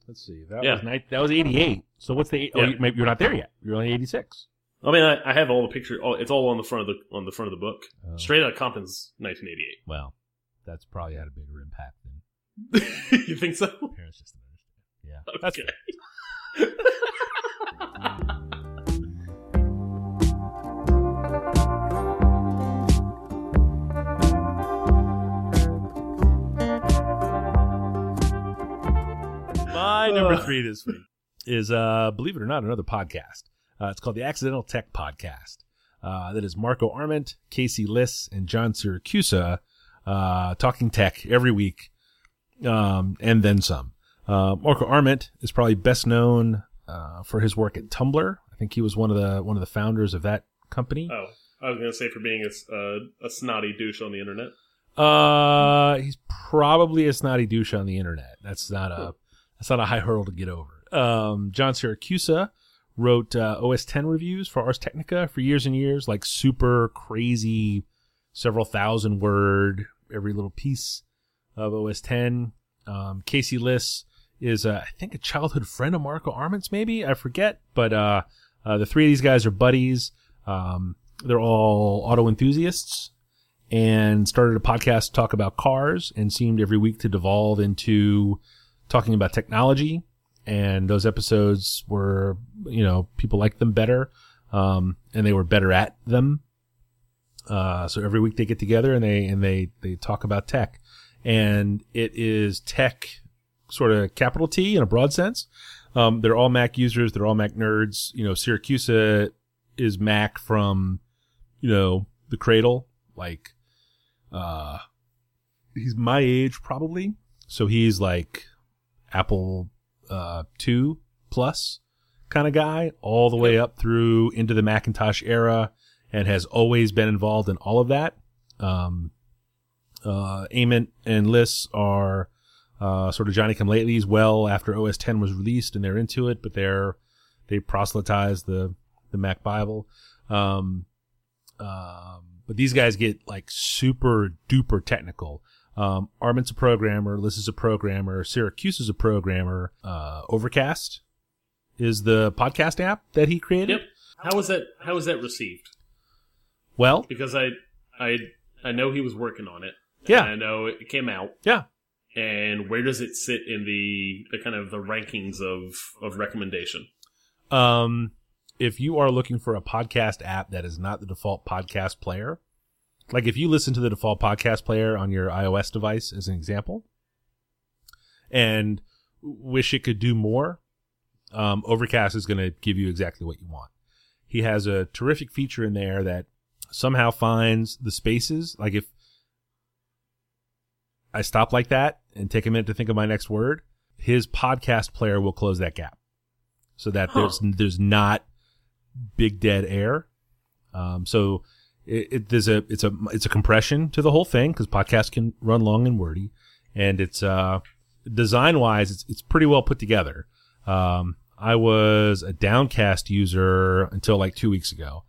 [SPEAKER 2] Let's see. That
[SPEAKER 1] Yeah.
[SPEAKER 2] was that was eighty eight. So what's the? Oh,
[SPEAKER 1] Yeah.
[SPEAKER 2] maybe you're not there yet. You're only eighty six.
[SPEAKER 1] I mean, I, I have all the pictures. All, it's all on the front of the on the front of the book.
[SPEAKER 2] Oh.
[SPEAKER 1] Straight out of Compton's 1988.
[SPEAKER 2] Well, that's probably had a bigger impact
[SPEAKER 1] you think so?
[SPEAKER 2] parents just. Yeah. That's
[SPEAKER 1] Okay.
[SPEAKER 2] My number three this week is, uh, believe it or not, another podcast. Uh, it's called the Accidental Tech Podcast. Uh, that is Marco Arment, Casey Liss, and John Siracusa uh, talking tech every week, um, and then some. Uh, Marco Arment is probably best known uh, for his work at Tumblr. I think he was one of the one of the founders of that company.
[SPEAKER 1] Oh, I was gonna say for being a, s- uh, a snotty douche on the internet.
[SPEAKER 2] Uh, he's probably a snotty douche on the internet. That's not a that's not a high hurdle to get over. Um, John Siracusa wrote uh, OS 10 reviews for Ars Technica for years and years, like super crazy, several thousand word every little piece of OS 10. Um, Casey Liss is uh, I think a childhood friend of Marco Arment's, maybe I forget, but uh, uh, the three of these guys are buddies. Um, they're all auto enthusiasts and started a podcast to talk about cars and seemed every week to devolve into talking about technology. And those episodes were, you know, people liked them better. Um, and they were better at them. Uh, so every week they get together and they, and they, they talk about tech and it is tech sort of capital T in a broad sense. Um, they're all Mac users. They're all Mac nerds. You know, Siracusa is Mac from, you know, the cradle. Like, uh, he's my age probably. So he's like Apple, uh, 2 plus kind of guy all the way up through into the Macintosh era and has always been involved in all of that. Um, uh, Arment and Liss are, uh, sort of Johnny come latelys well after OS 10 was released and they're into it, but they're, they proselytize the, the Mac Bible. Um, um, but these guys get like super duper technical. Um, Arment's a programmer, Liss is a programmer, Siracusa is a programmer, uh, Overcast is the podcast app that he created.
[SPEAKER 1] Yep. How was that? How was that received?
[SPEAKER 2] Well,
[SPEAKER 1] Because I, I, I know he was working on it.
[SPEAKER 2] Yeah.
[SPEAKER 1] I know it came out.
[SPEAKER 2] yeah.
[SPEAKER 1] And where does it sit in the, the kind of the rankings of of recommendation?
[SPEAKER 2] Um, if you are looking for a podcast app that is not the default podcast player, like if you listen to the default podcast player on your iOS device as an example, and wish it could do more, um, Overcast is going to give you exactly what you want. He has a terrific feature in there that somehow finds the spaces. Like if I stop like that and take a minute to think of my next word, his podcast player will close that gap so that
[SPEAKER 1] Huh.
[SPEAKER 2] there's there's not big dead air. Um, so it, it there's a it's a it's a compression to the whole thing because podcasts can run long and wordy, and it's uh design wise it's it's pretty well put together. Um, I was a Downcast user until like two weeks ago.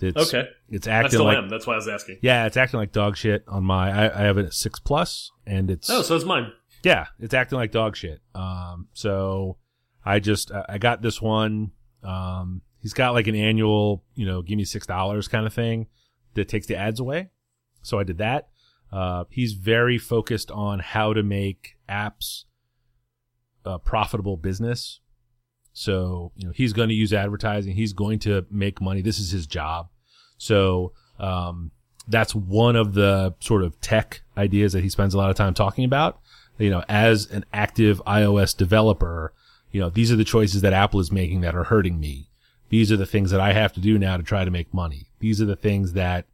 [SPEAKER 2] It's,
[SPEAKER 1] Okay.
[SPEAKER 2] it's
[SPEAKER 1] I
[SPEAKER 2] acting
[SPEAKER 1] still
[SPEAKER 2] like
[SPEAKER 1] am. That's why I was asking.
[SPEAKER 2] yeah, it's acting like dog shit on my. I, I have at six plus, and it's
[SPEAKER 1] Oh, so it's mine.
[SPEAKER 2] yeah, it's acting like dog shit. Um, so I just I I got this one. Um, he's got like an annual, you know, give me six dollars kind of thing that takes the ads away. So I did that. Uh, he's very focused on how to make apps a profitable business. So, you know, he's going to use advertising. He's going to make money. This is his job. So, um, that's one of the sort of tech ideas that he spends a lot of time talking about. You know, as an active iOS developer, you know, these are the choices that Apple is making that are hurting me. These are the things that I have to do now to try to make money. These are the things that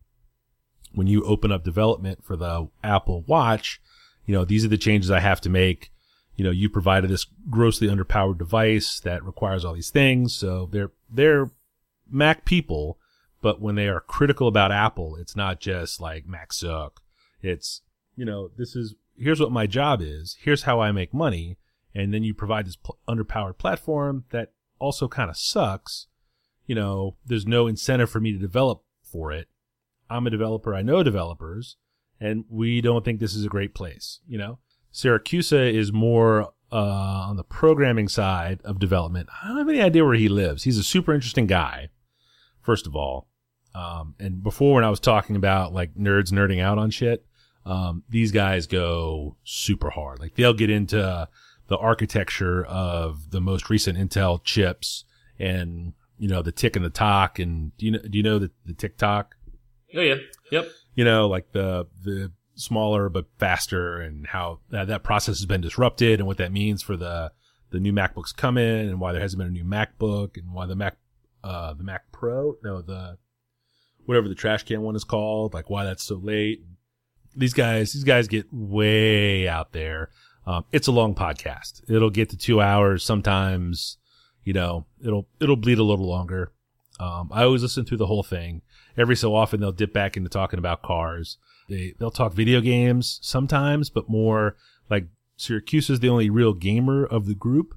[SPEAKER 2] when you open up development for the Apple Watch, you know, these are the changes I have to make you know, you provided this grossly underpowered device that requires all these things. So they're they're Mac people, but when they are critical about Apple, it's not just like Mac suck. It's you know, this is here's what my job is. Here's how I make money, and then you provide this pl- underpowered platform that also kind of sucks. You know, there's no incentive for me to develop for it. I'm a developer. I know developers, and we don't think this is a great place. You know, Siracusa is more uh, on the programming side of development. I don't have any idea where he lives. He's a super interesting guy, first of all. Um, and before, when I was talking about like nerds nerding out on shit, um, these guys go super hard. Like they'll get into the architecture of the most recent Intel chips and you know the tick and the tock. And do you know do you know the the tick tock?
[SPEAKER 1] Oh yeah, yep.
[SPEAKER 2] You know, like the the smaller but faster, and how that, that process has been disrupted, and what that means for the the new MacBooks coming, and why there hasn't been a new MacBook, and why the Mac uh the Mac Pro, no the whatever the trash can one is called, like why that's so late. These guys, these guys get way out there. Um, it's a long podcast. It'll get to two hours. Sometimes, you know, it'll, it'll bleed a little longer. Um, I always listen through the whole thing. Every so often they'll dip back into talking about cars. They, they'll talk video games sometimes, but more like Siracusa is the only real gamer of the group,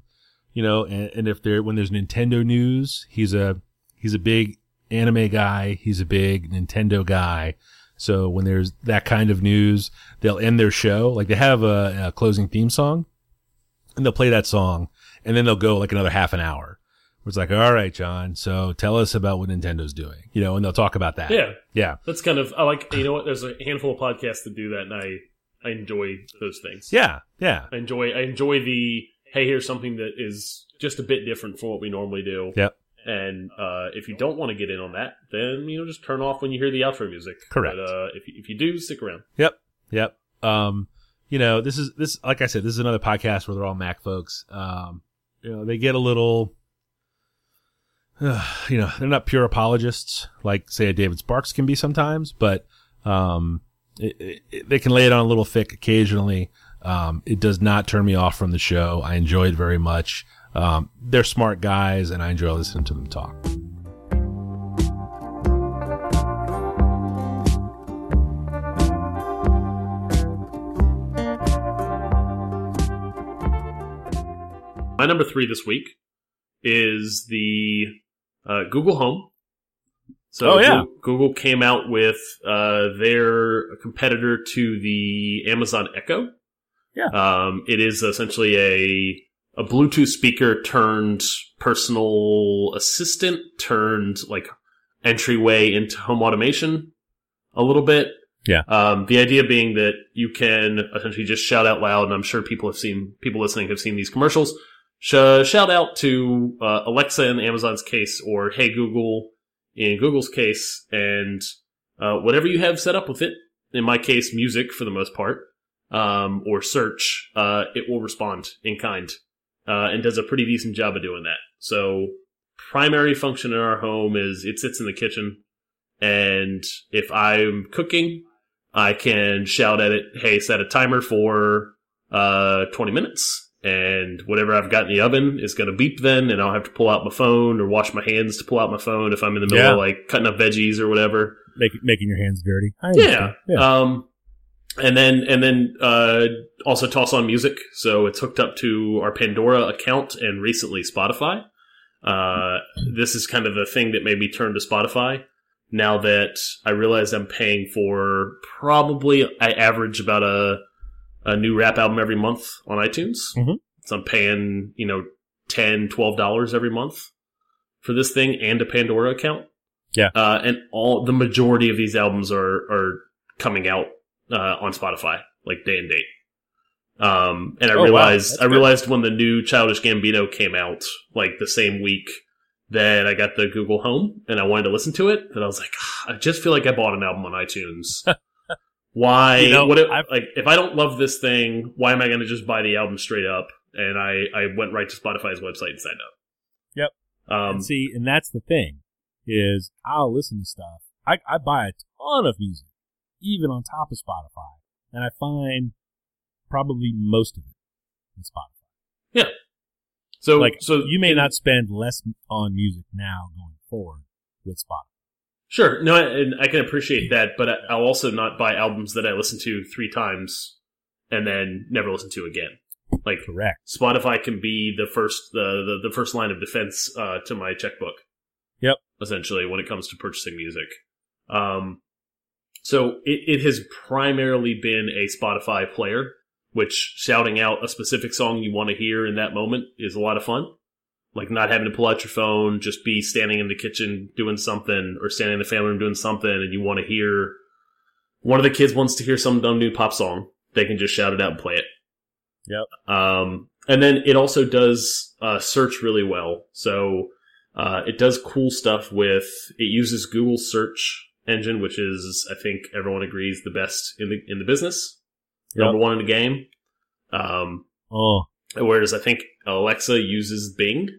[SPEAKER 2] you know, and, and if there, when there's Nintendo news, he's a, he's a big anime guy. He's a big Nintendo guy. So when there's that kind of news, they'll end their show. Like they have a, a closing theme song and they'll play that song and then they'll go like another half an hour. It's like, all right, John, so tell us about what Nintendo's doing, you know, and they'll talk about that.
[SPEAKER 1] Yeah,
[SPEAKER 2] Yeah.
[SPEAKER 1] that's kind of I like. You know what? There's a handful of podcasts that do that, and I I enjoy those things.
[SPEAKER 2] Yeah. Yeah.
[SPEAKER 1] I enjoy I enjoy the hey, here's something that is just a bit different from what we normally do.
[SPEAKER 2] Yep.
[SPEAKER 1] And uh, if you don't want to get in on that, then you know just turn off when you hear the outro music.
[SPEAKER 2] Correct.
[SPEAKER 1] But uh, if you- if you do, stick around.
[SPEAKER 2] Yep. Yep. Um, you know, this is this like I said, this is another podcast where they're all Mac folks. Um, you know, they get a little you know, they're not pure apologists like say a David Sparks can be sometimes, but um it, it, they can lay it on a little thick occasionally. Um, it does not turn me off from the show. I enjoy it very much. Um, they're smart guys and I enjoy listening to them talk.
[SPEAKER 1] My number three this week is the uh, Google Home. So
[SPEAKER 2] Oh, yeah.
[SPEAKER 1] Google, came out with uh, their competitor to the Amazon Echo.
[SPEAKER 2] Yeah.
[SPEAKER 1] Um, it is essentially a a Bluetooth speaker turned personal assistant turned like entryway into home automation a little bit.
[SPEAKER 2] Yeah.
[SPEAKER 1] Um, the idea being that you can essentially just shout out loud, and I'm sure people have seen people listening have seen these commercials. Sh- shout out to uh, Alexa in Amazon's case, or Hey Google in Google's case, and uh, whatever you have set up with it. In my case, music for the most part, um, or search. Uh, it will respond in kind, uh, and does a pretty decent job of doing that. So, primary function in our home is it sits in the kitchen, and if I'm cooking, I can shout at it, "Hey, set a timer for uh, 20 minutes." And whatever I've got in the oven is going to beep then, and I'll have to pull out my phone or wash my hands to pull out my phone if I'm in the middle
[SPEAKER 2] Yeah.
[SPEAKER 1] of like cutting up veggies or whatever.
[SPEAKER 2] Make, making your hands dirty.
[SPEAKER 1] Yeah.
[SPEAKER 2] understand.
[SPEAKER 1] Um, and then and then uh, also toss on music. So it's hooked up to our Pandora account and recently Spotify. Uh, this is kind of the thing that made me turn to Spotify. Now that I realize I'm paying for probably I average about a a new rap album every month on iTunes.
[SPEAKER 2] Mhm.
[SPEAKER 1] So I'm paying you know 10 dollars every month for this thing and a Pandora account.
[SPEAKER 2] Yeah.
[SPEAKER 1] Uh, and all the majority of these albums are are coming out uh, on Spotify like day and date. Um, and I
[SPEAKER 2] Oh,
[SPEAKER 1] realized
[SPEAKER 2] That's
[SPEAKER 1] I realized when the new Childish Gambino came out, like the same week that I got the Google Home, and I wanted to listen to it, that I was like, "Ah, I just feel like I bought an album on iTunes. why?
[SPEAKER 2] You know,
[SPEAKER 1] what if,
[SPEAKER 2] I've-
[SPEAKER 1] like if I don't love this thing, why am I going to just buy the album straight up? And I I went right to Spotify's website and signed up.
[SPEAKER 2] Yep.
[SPEAKER 1] Um,
[SPEAKER 2] and see, and that's the thing is I'll listen to stuff. I, I buy a ton of music, even on top of Spotify, and I find probably most of it in Spotify. Yeah.
[SPEAKER 1] So
[SPEAKER 2] like,
[SPEAKER 1] so
[SPEAKER 2] you may not spend less on music now going forward with Spotify.
[SPEAKER 1] Sure, no, and I can appreciate that, but I- I'll also not buy albums that I listen to three times and then never listen to again. Like
[SPEAKER 2] Correct.
[SPEAKER 1] Spotify can be the first the the, the first line of defense uh, to my checkbook.
[SPEAKER 2] Yep.
[SPEAKER 1] Essentially, when it comes to purchasing music, um, so it, it has primarily been a Spotify player, which shouting out a specific song you want to hear in that moment is a lot of fun. Like not having to pull out your phone, just be standing in the kitchen doing something, or standing in the family room doing something, and you want to hear one of the kids wants to hear some dumb new pop song. They can just shout it out and play it.
[SPEAKER 2] Yep.
[SPEAKER 1] Um, and then it also does uh, search really well. So uh, it does cool stuff with it uses Google search engine, which is I think everyone agrees the best in the in the business,
[SPEAKER 2] Yep.
[SPEAKER 1] number one in the game. Um,
[SPEAKER 2] Oh,
[SPEAKER 1] whereas I think Alexa uses Bing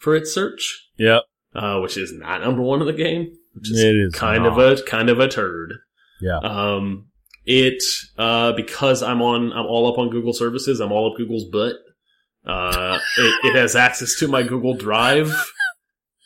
[SPEAKER 1] for its search,
[SPEAKER 2] yep.
[SPEAKER 1] uh, which is not number one in the game, which is
[SPEAKER 2] It is
[SPEAKER 1] kind
[SPEAKER 2] not.
[SPEAKER 1] of a kind of a turd.
[SPEAKER 2] Yeah.
[SPEAKER 1] Um, it uh, because I'm on I'm all up on Google services. I'm all up Google's butt. Uh, it, it has access to my Google Drive.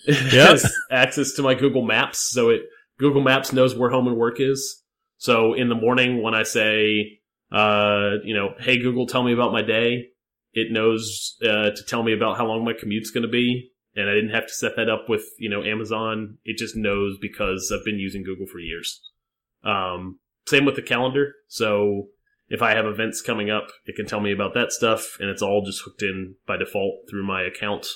[SPEAKER 1] It
[SPEAKER 2] Yep.
[SPEAKER 1] has access to my Google Maps, so it Google Maps knows where home and work is. So in the morning when I say, uh, you know, hey Google, tell me about my day, it knows uh, to tell me about how long my commute's going to be, and I didn't have to set that up with you know Amazon. It just knows because I've been using Google for years. Um, same with the calendar. So if I have events coming up, it can tell me about that stuff, and it's all just hooked in by default through my account.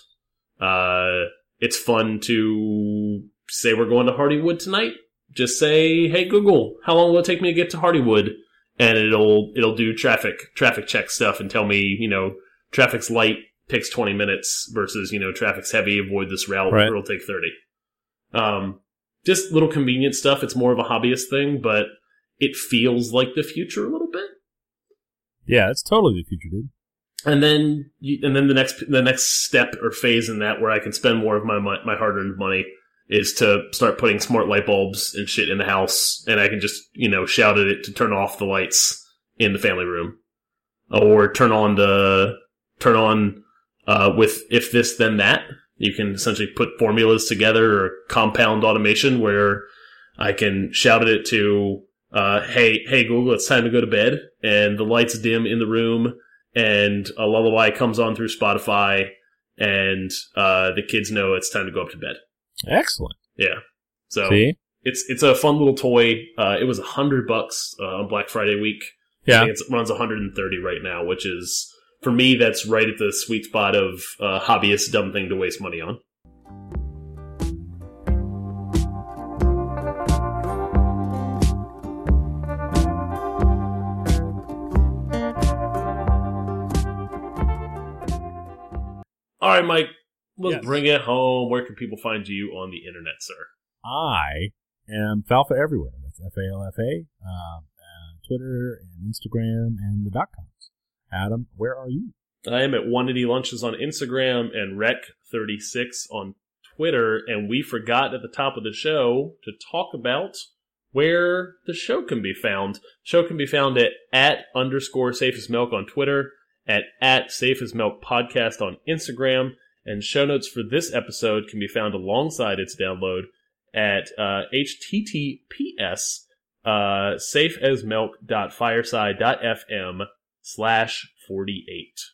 [SPEAKER 1] Uh, it's fun to say we're going to Hardywood tonight. Just say, "Hey Google, how long will it take me to get to Hardywood?" And it'll it'll do traffic traffic check stuff and tell me, you know, traffic's light takes twenty minutes versus you know traffic's heavy. Avoid this route;
[SPEAKER 2] Right.
[SPEAKER 1] it'll take thirty. Um, just little convenient stuff. It's more of a hobbyist thing, but it feels like the future a little bit.
[SPEAKER 2] Yeah, it's totally the future, dude.
[SPEAKER 1] And then, you, and then the next the next step or phase in that where I can spend more of my my, my hard earned money is to start putting smart light bulbs and shit in the house, and I can just you know shout at it to turn off the lights in the family room, or turn on the turn on uh, with if this then that. You can essentially put formulas together or compound automation where I can shout at it to, uh, "Hey, hey Google, it's time to go to bed," and the lights dim in the room, and a lullaby comes on through Spotify, and uh, the kids know it's time to go up to bed.
[SPEAKER 2] Excellent.
[SPEAKER 1] Yeah, so
[SPEAKER 2] See?
[SPEAKER 1] it's it's a fun little toy. Uh, it was a hundred bucks uh, on Black Friday week.
[SPEAKER 2] Yeah.
[SPEAKER 1] it runs 130 right now, which is for me that's right at the sweet spot of uh, hobbyist dumb thing to waste money on. All right, Mike. Let's
[SPEAKER 2] Yes.
[SPEAKER 1] bring it home. Where can people find you on the internet, sir?
[SPEAKER 2] I am Falfa everywhere. That's F A L F A. Uh, Twitter and Instagram and the dot coms. Adam, where are you?
[SPEAKER 1] I am at 180 Lunches on Instagram and Rec36 on Twitter. And we forgot at the top of the show to talk about where the show can be found. Show can be found at at underscore safe as milk on Twitter, at at safe as milk podcast on Instagram, and show notes for this episode can be found alongside its download at uh, https uh, safeasmilk.fireside.fm slash 48.